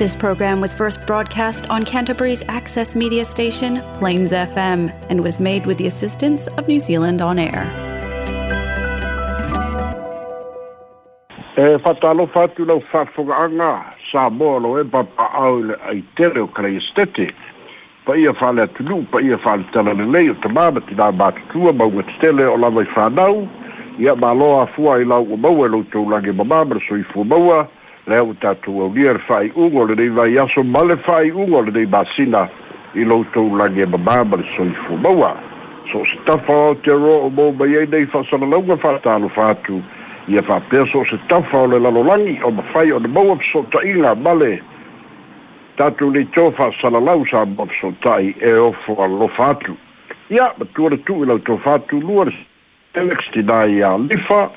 This program was first broadcast on Canterbury's access media station, Plains FM, and was made with the assistance of New Zealand On Air. E whatalofa atu lau whawhunganga Samoa lo e papaau le aitere o Krestete. Pa ia whale atunu, pa ia whale talanelei o tamama tina mātutua maunga tele o lawai whanau. Ia māloa fua i lau o maua lau taulange mamama so i fua maua. leu tatou aulia le fa'ai'uga o lenei vaiaso ma le fa'ai'uga o lenei masina i loutou lagi e mamā ma le soifu maua so o se tafa o te ro o mou mai ai nei fa'asalalauga fa'atalofa atu ia fa'apea so o se tafa o le lalolagi o mafai ona maua fesoota'iga ma le tatou nei to fa'asalalau sa ma fesoota'i e ofo alofa atu ia matua le tu'u i lautou fa'atulua le sixty nine lifa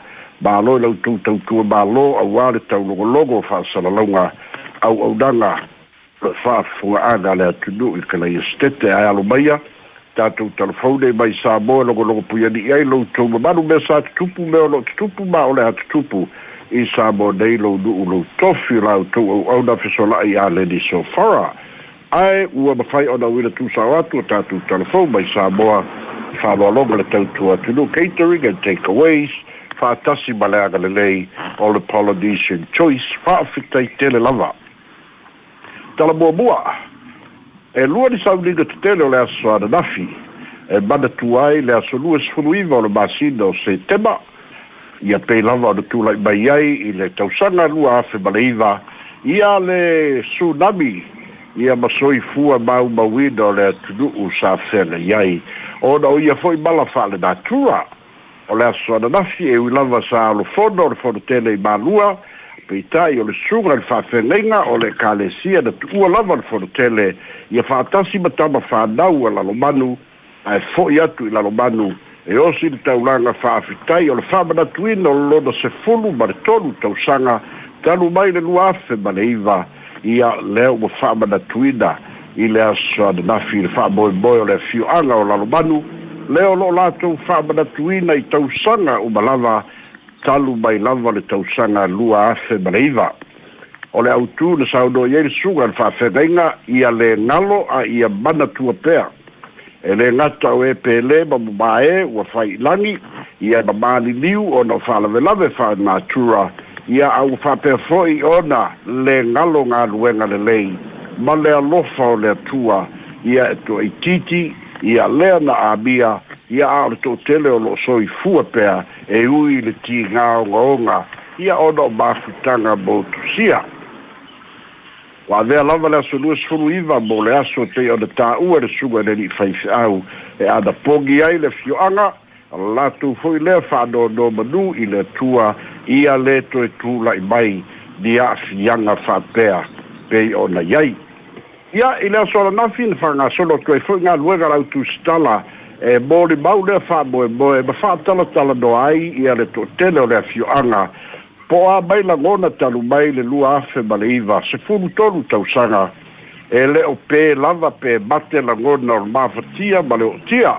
balo la tu tu tu balo a wale tau logo logo fa sala longa au au danga fa fu ada le tu du i kana i stete ai alo maya ta tu telefone mai sa bo logo logo pu yadi ai lo tu ma nu me sa tu pu me lo tu pu ma ole at tu pu i sa bo dei lo du lo tofi la tu au au da fisola ai ale di so fara ai u ba fai ona wila tu sa watu ta tu telefone mai sa bo fa lo logo le tu tu tu catering and takeaways away whātasi ma le aga le lei o le Polynesian choice whaafita i tele lava. Tala mua mua, e lua ni sauninga te tele o le aso ananafi, e mana tuai le aso lua sfunuiva o le masina o se tema, a pei lava o le tūlai mai ai i le tausanga lua afe maleiva, ia le tsunami, ia masoi fua mau mawina o le atunuu sa fele iai, ona o ia foi mala wha natura, o le aso ananafi e uilava sa alofono o le fonotele i malua peitai o le suga le faafelega o le ekalesia na tu'ua lava le fonotele ia fa'atasi matama fanau a lalomanu ae fo'i atu i lalomanu e osi le taulaga fa'afitai o le fa'amanatuina o lona sefulu ma le tolu tausaga talu mai le lua afe ma le iva ia lea ua fa'amanatuina i le aso ananafi i le fa'amoemoe o le afio'aga o lalomanu lea o lo'o latou fa'amanatuina i tausaga uma lava talu mai lava le tausaga lua afe ma le iva o le autū na i ai le suga le fa'afegaiga ia le galo a ia manatua pea e lē gata o e pele ma mamāē ua failagi ia ma maliliu ona o fa'alavelave fa'anatura ia au fa'apea fo'i ona le galo galuega lelei ma le alofa o le atua ia e to'aitiiti ia lea na abia ia a le toʻatele o loo soifua pea e ui le tigaogaoga ia ona o mafutaga mo tusia uaavea lava le aso lua sefulu iva mo le aso pei ona taʻua le suga i le lii faifeʻau e ana pogi ai le fioaga latou hoʻi lea faanonō manū i le atua ia lē toe tulaʻi mai ni aafiaga faapea pei ona iai ia i le aso alanafi na faagasolo atu ai foi ga luega lautu sitala e molimau lea faamoemoe ma faatalatalanoa ai ia le toʻatele o le afioaga po a mai lagona talu mai le lua afe ma le iva sefulu tolu tausaga e lē o pē lava pe mate lagona o le mafatia ma le oʻotia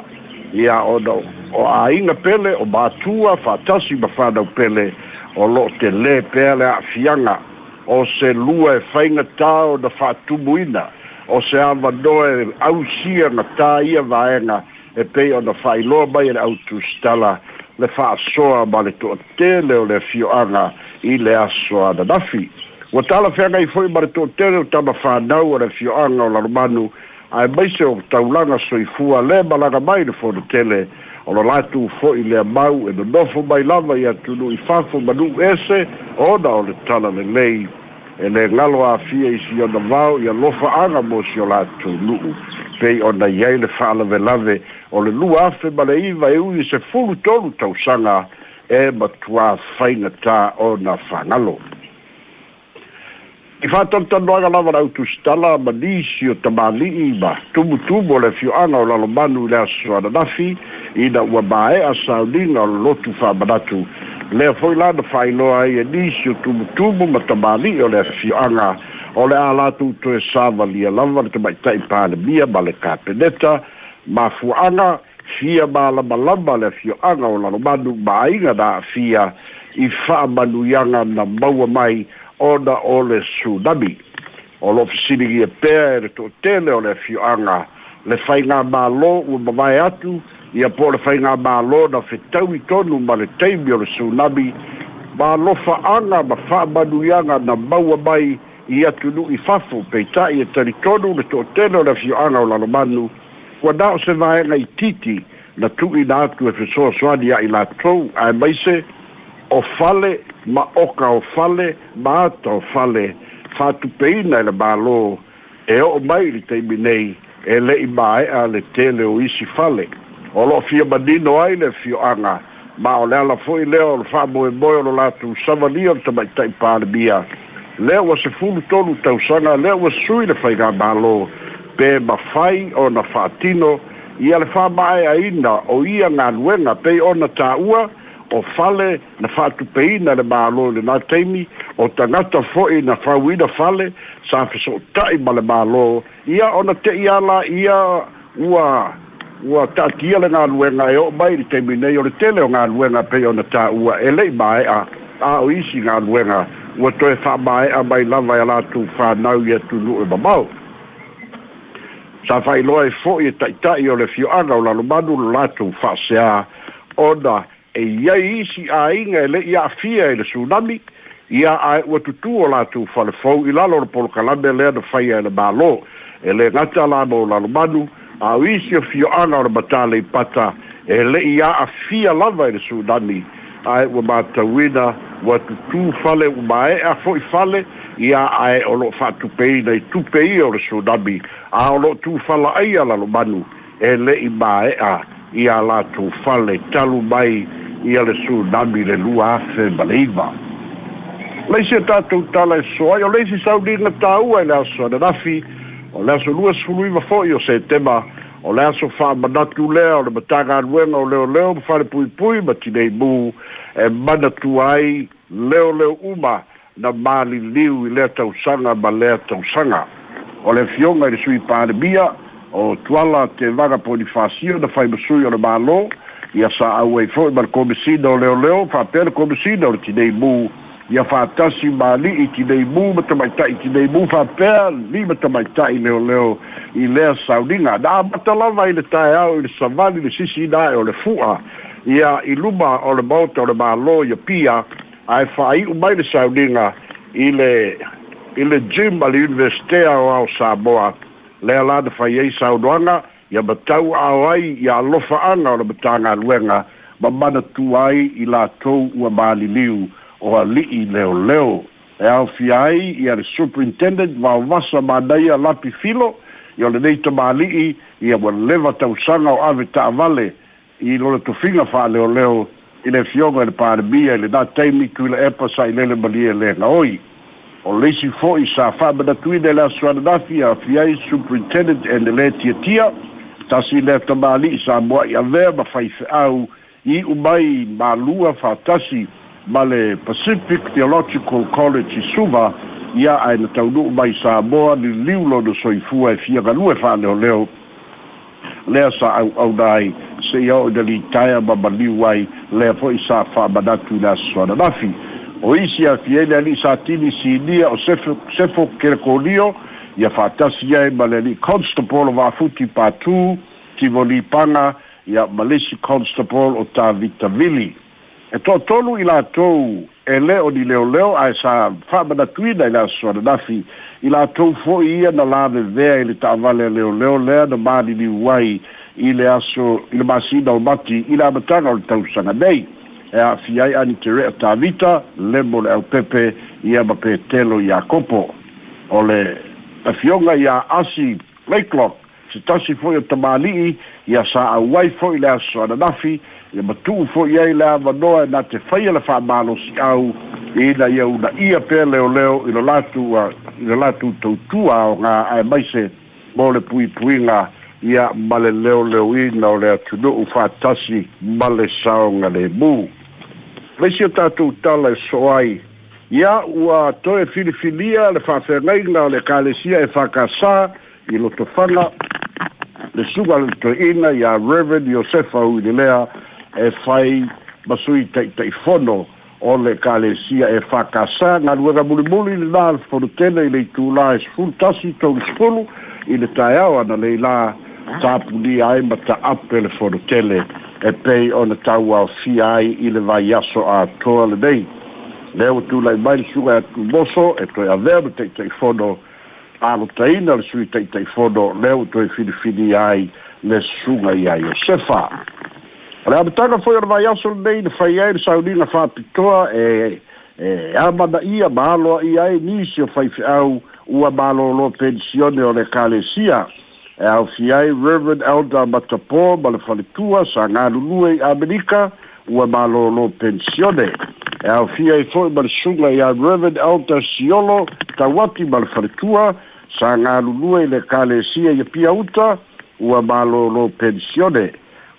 ia ona o aiga pele o matua faatasi ma fanau pele o loo telē pea le aafiaga o se lua e faiga tā ona faatumuina o se ava noe ausia na tāia vaega e pei ona failoa mai e au tusitala le fa'asoa ma le to'atele o le afio'aga i le aso ananafi ua talafeagai fo'i ma le to'atele o tamafānau o le afio'aga o lalomanu ae maise o taulaga soifua le malaga mai le fonotele o lo latu fo'i le amau e nonofo mai lava ia tulu'i fafo manu'u ese ona o le talalelei e le a fia i si ona vao ia aga mo si o latou nu'u pei ona iai le fa'alavelave o le lua afe ma le iva e ui se fulu tolu tausaga e matuā faigatā ona fa'agalo i fa'atolotanoaga lava le autusitala ma nisi o tamāli'i ma tumutumu o le fio'aga o lalomanu i le aso ananafi ina ua māe'a sauliga o le lotu fa'amanatu lea foi la na failoa ai e nisi o tumutumu ma tamālii o le afioaga o le a latuutoe savalia lava le tamaitaʻi palemia ma le anga mafuaaga fia malamalama le afioaga o lalomanu ma aiga na aafia i faamanuiaga na maua mai ona o le sunami o loo fesiligia pea e le toʻatele o le afioaga le faigā mālō ua atu ia po o le faiga mālō na fetaui tonu ma le taimi o le sunami mālofa'aga ma fa'amanuiaga na maua mai i atu nu'i fafu peita'i e talitonu le to'atele o le afio'aga o lalomanu ua na o se vaega i titi na tu'uina atu e fesoasoani a'i latou ae maise o fale ma oka o fale ma ata o fale fa'atupeina i le mālō e o'o mai i le taimi nei e le'i mae'a le tele o isi fale o lo fia manino ai le fio anga ma o le ala foi leo o le wha moe moe o lo latu sava ni o le tamai tai pāle bia leo wa se fulu tonu tau sanga leo wa sui le whaiga malo pe ma whai o na whaatino i ale wha mai a ina o ia ngā nuenga pe o na tā ua o fale na fatu peina le malo le na teimi o tangata foi na fawina fale sa fiso tai ma le malo ia ona te ia la ia ua ua taʻatia le galuega e oo mai le taiminei o le tele o galuega pei ona taʻua e leʻi māeʻa a o isi galuega ua toe faamāeʻa mai lava ia latou fānau ia tunuu e, e mamao sa faailoa e fo'i e taʻitaʻi o le fioaga o lalomanu lo latou faaseā ona e iai isi āiga e leʻi aafia i e le sunami ia ae ua tutū o latou falefou i lalo o le polokalame lea na faia e le mālō e lē gata la mo lalomanu la auisi o fio'ala o le matala i pata e le'i a afia lava i le sulani ae ua matauina ua tutū fale ua mae'a fo'i fale ia ae o lo'o fa'atupeina i tupe ia o le sunami a o lo'o tufala'aia lalo manu e le'i mae'a ia latou fale talu mai ia le sunami le lua afe ma le iva laisi a tatou tala e soai o leisi saulina tāua i le aso ananafi o le aso lua sefuluiva fo'i o setema o le aso fa'amanatu lea o le matagaluega o leoleo ma falepuipui ma tineimu e manatu ai leoleo uma na maliliu i lea tausaga ma lea tausaga o le fioga i le sui palemia o tuala te vaga polifasio na faimasui o le mālō ia sa au ai fo'i ma le komisina o leoleo fa'apea le komisina o le tineimu ia fa'atasi mali'i tinei mu ma tamaita'i tinei mu fa'apea lima tamaita'i leoleo i lea sauniga na amata lava i le taeao i le savali le sisinae o le fu'a ia i luma o le maota o le mālō ia pia ae fa'ai'u mai le sauniga i le i le jim a le universitea o ao samoa lea la na fai ai saunoaga ia matau ao ai ia alofa'aga o le matagaluega ma manatū ai i latou ua maliliu o ali'i leoleo e aofia ai ia le superintendent vaovasa madaia lapi filo i o lenei tamāli'i ia ua leva tausaga o ave ta'avale i lona tufiga fa'aleoleo i le fioga i le palemia i lenā taimi tuila epa sa i lele malie e lega oi o leisi fo'i sa fa'amanatuina i le asoananafi aofia ai superintendent e lē tiatia tasi le tamāli'i sa moa'i avea ma faife'au i umai mālua fatasi male Pacific Theological College Suva ia ae na taunuu mai sa Samoa liliu lona soifua e fiagalue fa'aleoleo lea sa auauna ai se'ia o ina litaia ma maliu ai lea fo'i sa fa'amanatu i le asosoananafi o isi fia le ali'i sa tini sinia o sefo sefo kelekolio ia fa'atasi ai ma le ali'i constable o va'afuti patū tivolipaga ia malesi constable o tavitavili e toʻatolu i ele e leo ni leoleo ae sa fa'amanatuina i le asoananafi i latou fo'i ia na lavevea i le ta'avale a leoleo lea na maliliu ai i le aso i le masina o mati i le amataga o le tausaga nei e a ai anitere'a tavita lemo le Pepe ia ma petelo i iakopo o le tafioga iā asi laiclock se tasi fo'i o tamāli'i a sa auai fo'i le aso ananafi ia matuu fo'i ai le avanoa e na te faia le fa'amalosi'au ina ia unaia pea leoleo i lo latu a i lo latu tautua aogā ae maise mo le puipuiga ia ma le leoleoina o le atunu'u fa'atasi ma le saoga lemū laisi o tatou tala e so ai ia ua toe filifilia le fa'afegaiga o le kalesia e fakasā i lotofaga le suga le toe'ina ia reven iosefa uilelea e fai masui tai tai fono o le kalesia e fakasa nga luega mulimuli le la forutele i le itulā e sefulu tasi tau sefulu i le taeao ana le ilā tapulia ai ma taape le forutele e pei ona tau aofia ai i le vaiaso atoa lenei lea ua tulai mai suga e atumoso e toe avea ma taʻitaʻifono alotaina le sui taʻitaʻifono lea ua toe filifili ai le suga iā iosefa Ramatanga foi ona vaiaso lenei na faiai le fa faapitoa e e da ia balo a'i inicio e nisi o u ua malōlō pensione o le calesia e aofia ai river elda batapo ma le faletua sa lue i amerika ua malōlō pensione e aofia ai fo'i ma le suga river reverend elda siolo tauati ma le faletua sa galulue i le calesia ia piauta u ua malōlō pensione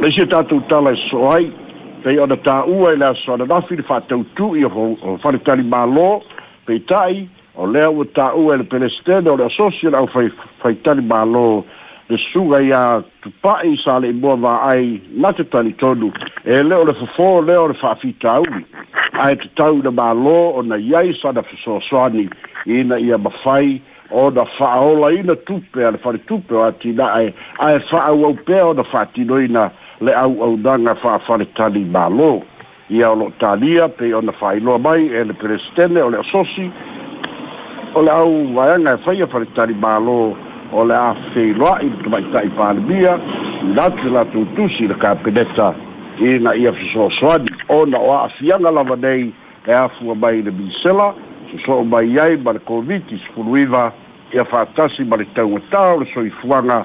le se tatou talaeso ai pei ona tāua i le asoananafi le faatautui o faletali mālō peitaʻi o lea ua tāua i le pelestene o le asosi le au faitali mālō le suga iā tupa'i sa I moa ai, na te talitonu e le o le fofō le o le fa'afitauli ae tatau na mālō in iai sa na fesoasoani ina ia mafai ona fa'aolāina tupe a le faletupe o a e ae fa'auau pea le au au danga fa fa le tali malo ia lo talia pe ona fai lo mai e le presidente o le sosi o le au vaianga e fai a fa le tali malo o le a fei loa i le tumai tai pandemia lati la tutusi le kapeneta i na ia fisoswani ona o a afianga lava nei e afua mai le bisela susoo mai ai ma le koviti sifuluiva ia fa atasi ma le taugatao le soifuaga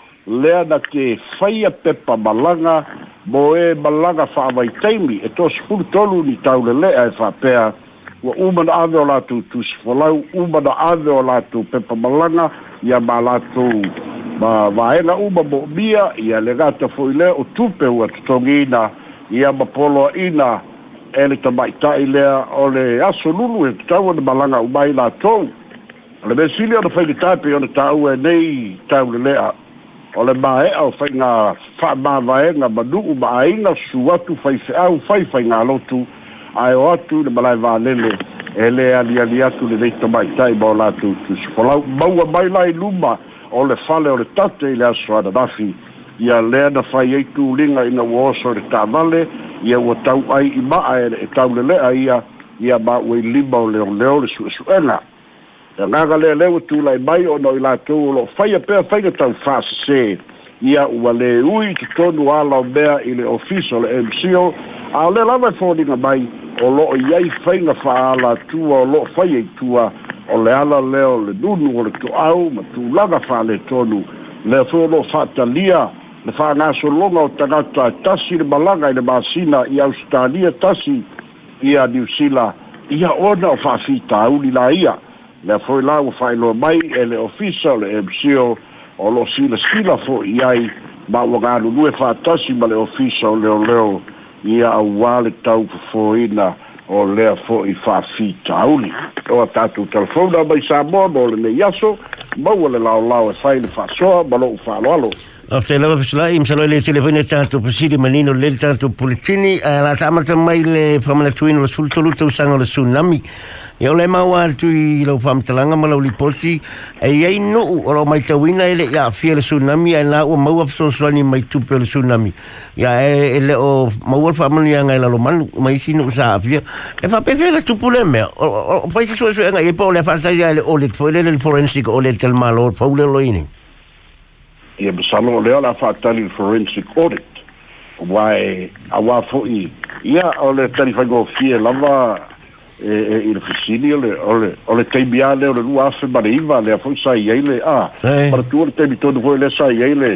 lea na te faia pepa malaga mo e malaga fa'avaitaimi e tosipulu tolu ni taulelea e fa'apea ua uma na ave o latou tusifolau uma na ave o latou pepa malaga ia ma latou ma vaega uma mo'omia ia le gata fo'i lea o tupe ua totogiina ia ma poloa'ina e le tama'ita'i lea o le aso lulu e tatau ona malaga umai latou le mesili ona faigatā pei ona ta'ua e nei taulelea o le maeʻa o faiga faamāvaega ma nuu ma aiga su atu faifeʻau fai faiga lotu ae o atu le malae valele e lē aliali atu lelei tamaʻitaʻi ma o latou tusukolau maua mai lai luma o le fale o le tate i le aso ananafi ia lea na fai ai tuliga ina ua oso i le tavale ia ua tau ai i maʻa e tau lelea ia ia ma ua i lima o leoleo le suʻesuʻega leo, leo, leo, leo, leo, leo, gaga lea lea ua tulai mai ona i latou o loo faia pea faiga tau fasesē ia ua lē ui totonu alao mea i le ofisa o le mco a o le lava e foniga mai o loo iai faiga fa'alatua o loo faia itua o le ala lea o le nunu o le to'au ma tulaga fa'alētonu lea foi o loo fa'atalia le fa'agasologa o tagata e tasi le malaga i le masina i australia tasi ia niusila ia ona o fa'afitauli la ia le foi la ua faailoa mai e le ofisa o le mco o sila silasila fo'i ai ma ua galulue fa'atasi ma le ofisa o leoleo ia auā le tau fofoina o lea fo'i fa'afitauli o a tatou telefona mai sa moa mo lenei aso o le laolao e fai le fa'asoa ma lo'u fa'aloalo Αυτά είναι ψηλά. Η μισαλό είναι η τηλεφωνία ήταν το πρισίδι με νίνο λέει ήταν το πουλτσίνι. Αλλά τα άματα μάει λέει φάμε να του είναι ο σούλτο λούτο σαν ο σουνάμι. Η όλα είμαι ο άρτου η λαοφάμε τα λάγα μάλλον λιπότη. Η αι νου ο ρωμαϊ τα ουίνα η αφία ο σουνάμι. Η αλλά ο μαού αυτό ο σουάνι μαϊ του πέρα ο σουνάμι. Η αι ο μαού αφάμε η αγα η λαλομάν μαϊ σύνο ο σάφια. Η φα πεφέρα του που λέμε. Ο φαίχη σου έγα η πόλη αφάσταγια όλη τη φορέ είναι φορένσικο όλη τελμάλο. Φαούλε λοίνει. ia masalo o le o la faatali forensic audit uae auā fo'i ia o le talifaigofie lava e, e i le fesili ole ole ole taimiā le o le lua afe ma le iva lea fo'i sa iai a manatua le taimi tonu foi lea sa iai le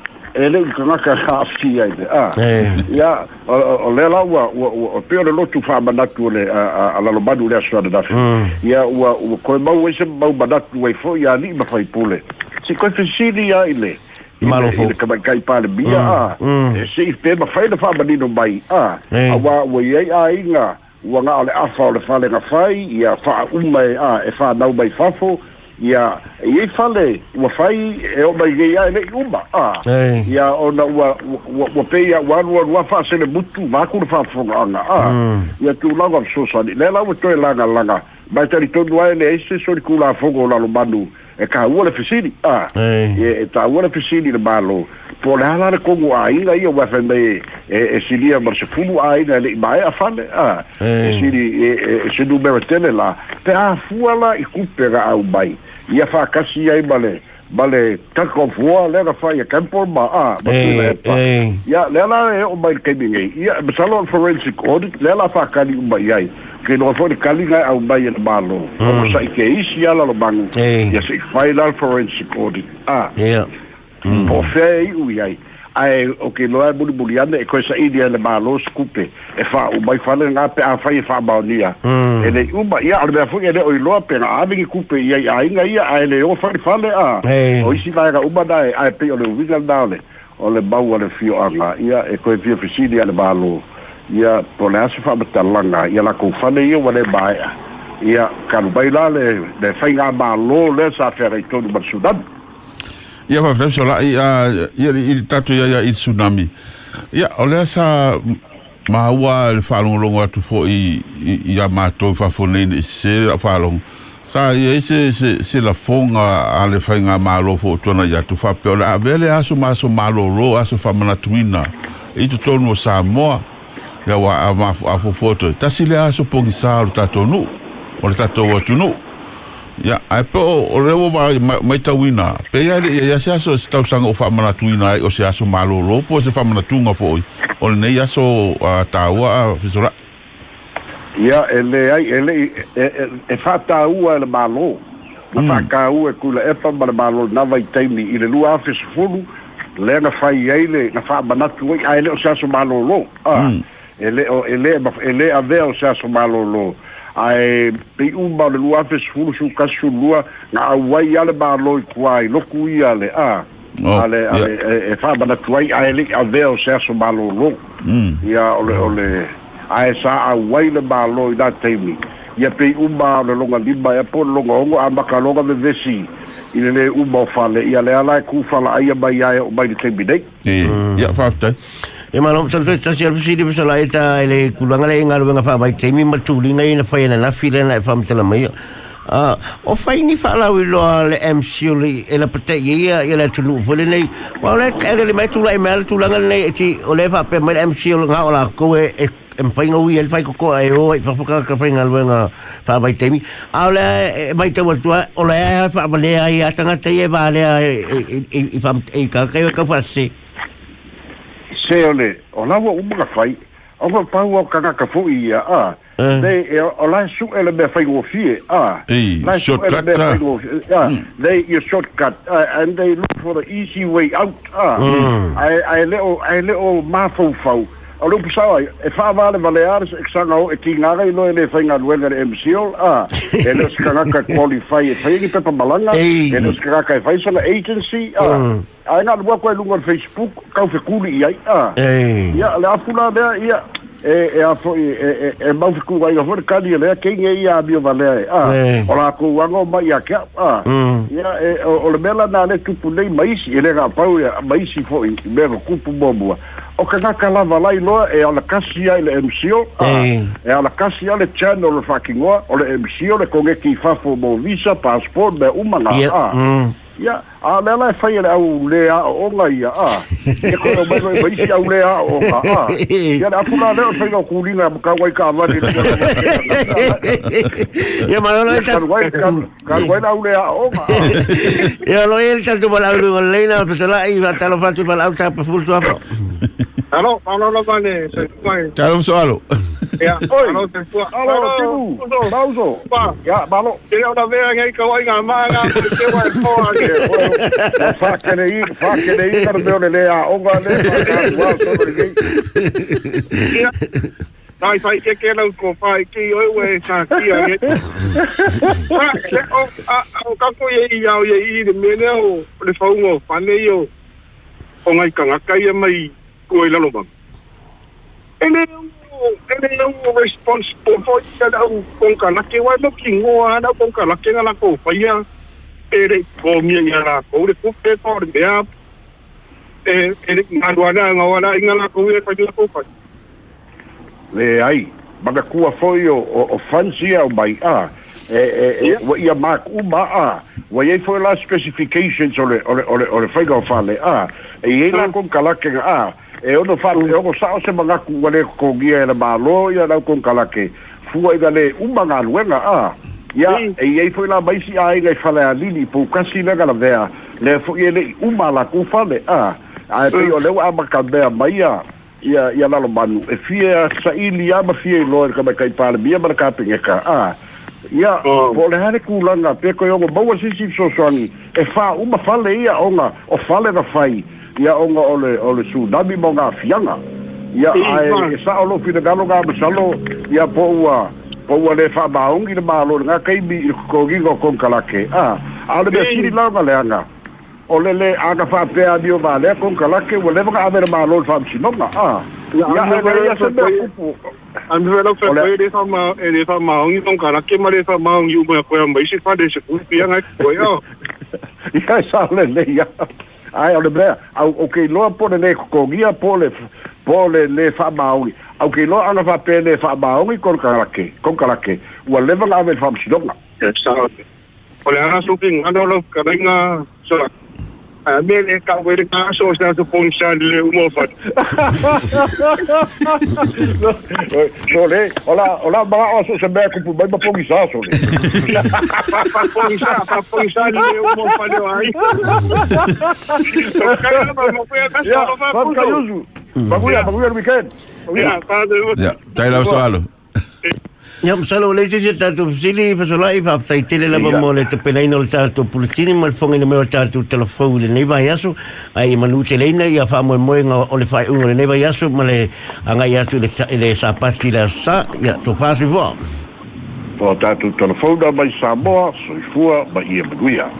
e le ka nga ka ha fi ai de ah ya o le la wa o pe o le lotu fa ma na tu le mm. a la lo badu le so da fi ya wa ko ba we e se ma ba da tu we fo ya ni ma fai pole si ko fi si di ai le malo fo ka ba kai pa le bia ah se i pe ma fai le fa ba ni no mai ah a wa we ya ai nga wa nga o le afa le fa le nga fai ya fa u mai ah e fa na u mai fa fo ia ia fale ua fai e o mai ia ele uma a ia ona ua ua pe mm. ia ua ua ua fa se le butu ma ku fa fonga a ia tu langa so sa ni le la ua toe langa langa mai tari tonu ai le ese so ni kula fongo la lo manu e ka ua le fisini a e ta ua le fisini le malo po le hala le kongo a inga ia ua fende e e é mar se fulu a inga le mai a fale a e siri e se numero tele la pe a fuala i kupera au mai ia fa'akasi ai ma le ma le takofua le a e kempor ma a ia le la e o mai kaimingei ia masalo forensic audit le la fa'akali umai ai ke no fo kali ngai au mai na e malo o mm. sa ke isi ala lo bangu ia se fai la forensic audit a ia po mm. fei u ai ae o ke loa e bulibuli ane e koe saʻili ale mālo sekupe e faʻaumai falegagā pe afai e faamaonia hmm. e lei uma ia ole mea foʻi ele o iloa pe gaavegi kupe ia i aiga ia ae le oga falefale a o isi laega uma nae ae pei o le uwiga lna ole o le mau a le fioaga ia e koe fiofesili a le mālo ia pole ase faamatalaga ia lakou fale ia ua le maeʻa ia kalumai la le le faigā mālo lea sa feagaitonu ma le sudan ia faafetai solaʻi a ia liʻi tatou ia i tsunami ia o lea sa maua le faalogologo atu foʻi ia matou faafonei le isi se faalogo sa ia ise se se la fonga ale fainga malo fo tona ya tu fa pe la vele aso maso malo aso faamanatuina i totonu o sa mo ya wa ma fo foto ta sile aso pongi sa ta tonu o le tatou wa tunu Ya, ai pe o reo mai mai tawina. Pe ia ia se aso se tau o fa manatuina ai o se aso malolo po se fa manatunga foi. O ne aso a taua a fisora. ele ai ele e fa taua le malo. Na fa kaua kula e pa mal malo na vai taimi ile lua fisfulu. Le na fai ai le na fa manatu ai ai le o se aso malolo. Ah. Mm. Ele ele ele avea o se aso malolo. Mm. ae pei uma o le lua afe sefulu sukasulua na auai a le mālo i kua i loku ia le a ale ale e, e fa'amanatu ai ae le'i avea o se aso mālōlō mm. ia ole ole ae sa auai le mālō i la taimi ia pei'uma o le loga lima ea po le logaogo a amakaloga vevesi i le lē uma o fale'ia lea la e kūfala'aia mai ae o mai le taimi nei eh, mm. ia fa'apetai e malo sa to ta sia pisi di sala ita ele kulanga le ngalo nga fa bai temi ma tu linga ina fa ina na file na fa mtela mai a o fa ini fa la wi lo le mc le ele pete ye ya ele tu lu fole nei wa le ele mai tu la email tu langa nei ti o le fa pe mai mc nga ola ko e em fainga ui el fai koko e o e fa fuka ka fainga luenga fa bai temi a ole e bai tawa tua ole e fa balea i atanga te e balea i fa e ka ka ka fa se se o le o lawa o mga fai o ka pau o kakaka fo i a a eh. le e o la su e le fai o fie a la su e le fai a le shortcut and they look for the easy way out a mm. le o le o fau o pusau ai, e wha vale Baleares, e xanga o, e ki ngara ilo e le whainga luenga le MCO, a, e le skangaka qualify e whaingi pepa malanga, e le skangaka e whaisana agency, a, mm. a e nga lua koe lunga Facebook, kau whekuli i ai, a, ia, le afula mea, ia, e e a foi e e, e, e mau fiku vai ga for kali le quem é ia bio vale ah ora ku wango mai ia ka ah mm. ia e o le mela na le tupu nei mais ele ga pau mais foi me ku pu bobo o ka ngaka lava lai loa e ala kasi ai le emisio ah, e ala kasi ai le channel le whakingoa o le emisio le kongeki i fafo mo visa, passport, me umanga ah. mm. ia, ia, a le la fai le au le a o nga ia a e ko no mai mai si au le a o ka a ia na pula le o fai ga kuli na ka wai ka ma ni ia ma no le ta wai ka ka wai na au le a o ma ia lo el ta tu bala u le na pe tela i va ta lo fa tu bala u ta pe fulso a pro alo alo lo vale se fai ta lo so alo ia oi alo alo tu bauzo pa ia malo ia na vea ngai ka wai ga ma ga te wai ko a fakene i fakene i kar me onele a onga ne wa so ni Tai fai ke ke lau ko fai ki oi we ka ki a ye. A o kako ye i au ye i de mene o le faungo fane i o o ngai ka ngakai e mai kua i lalo bang. E ne au e ne au o responsible fo i ka lau konka lake wai no ki ngoa na konka lake ngana ko fai a. Erik Gomien Yala Kore Kupe Kore Dea Erik Naruara Ngawara Ingala Kore Kajila Kupa E ai, maka kua foi o, o, o fansia o mai a e, e, yeah. wa ia mak u ma a wa ia foi la specifications o ole o ole fai go fale a e ia mm. la kon kalake a e ono fa mm. e ono sa o se manga ku wale ko gia era malo ia la kon kalake fua i gale u manga luenga a ia niin. e ai foi la maisi ai le fale alini pou kasi lega la vea le foi ele uma la ku fale a ai pe mm. o leu ama ka vea mai a ia ia lalo manu e fia saili ama fia i loa ka kai pale bia mana ka pengeka a ia mm. po le hare kulanga pe ko yongo baua sisi sosoani e fa uma fale ia onga o fale na fai ia onga ole ole tsunami mo nga fianga ia niin, ai e sa olo fina galo ga masalo ia po ua pou wale fap maongi l mga alon akay mi kukogi gwo kong kalake a, alebe siri la wale anga ole le aga fape a mi e yo a le kong kalake wale voka ame l ma lon fap shinonga, a ya anwe l akwe anwe l akwe le fap maongi anwe l akwe le fap maongi anwe l akwe le fap maongi au ke lo ala fa pe le fa ba o mi kon kala ke kon kala ke wa le va ave fa si donga o le ana su ping ana lo ka venga so a me le ka le ka so sta to pon sha le u mo fa so le ola ola ba o se be ku pu ba pon sha so le fa pon sha fa pon sha le u mo fa le ai so ka ba Ya, tayo lang sa alo. Ya, sa lo le tisi ta tu sili pa so lai pa ta tele la bomo le te pena ino ta tu pulitini mal fongi no meo ta tu telefoni le nei vai aso ai manu te le nei ya fa mo mo nga o le fai ungo le nei vai aso male anga ya tu le le sa pa ti la sa ya tu fa si vo. Po ta tu telefoni da mai sa mo so fu ba ia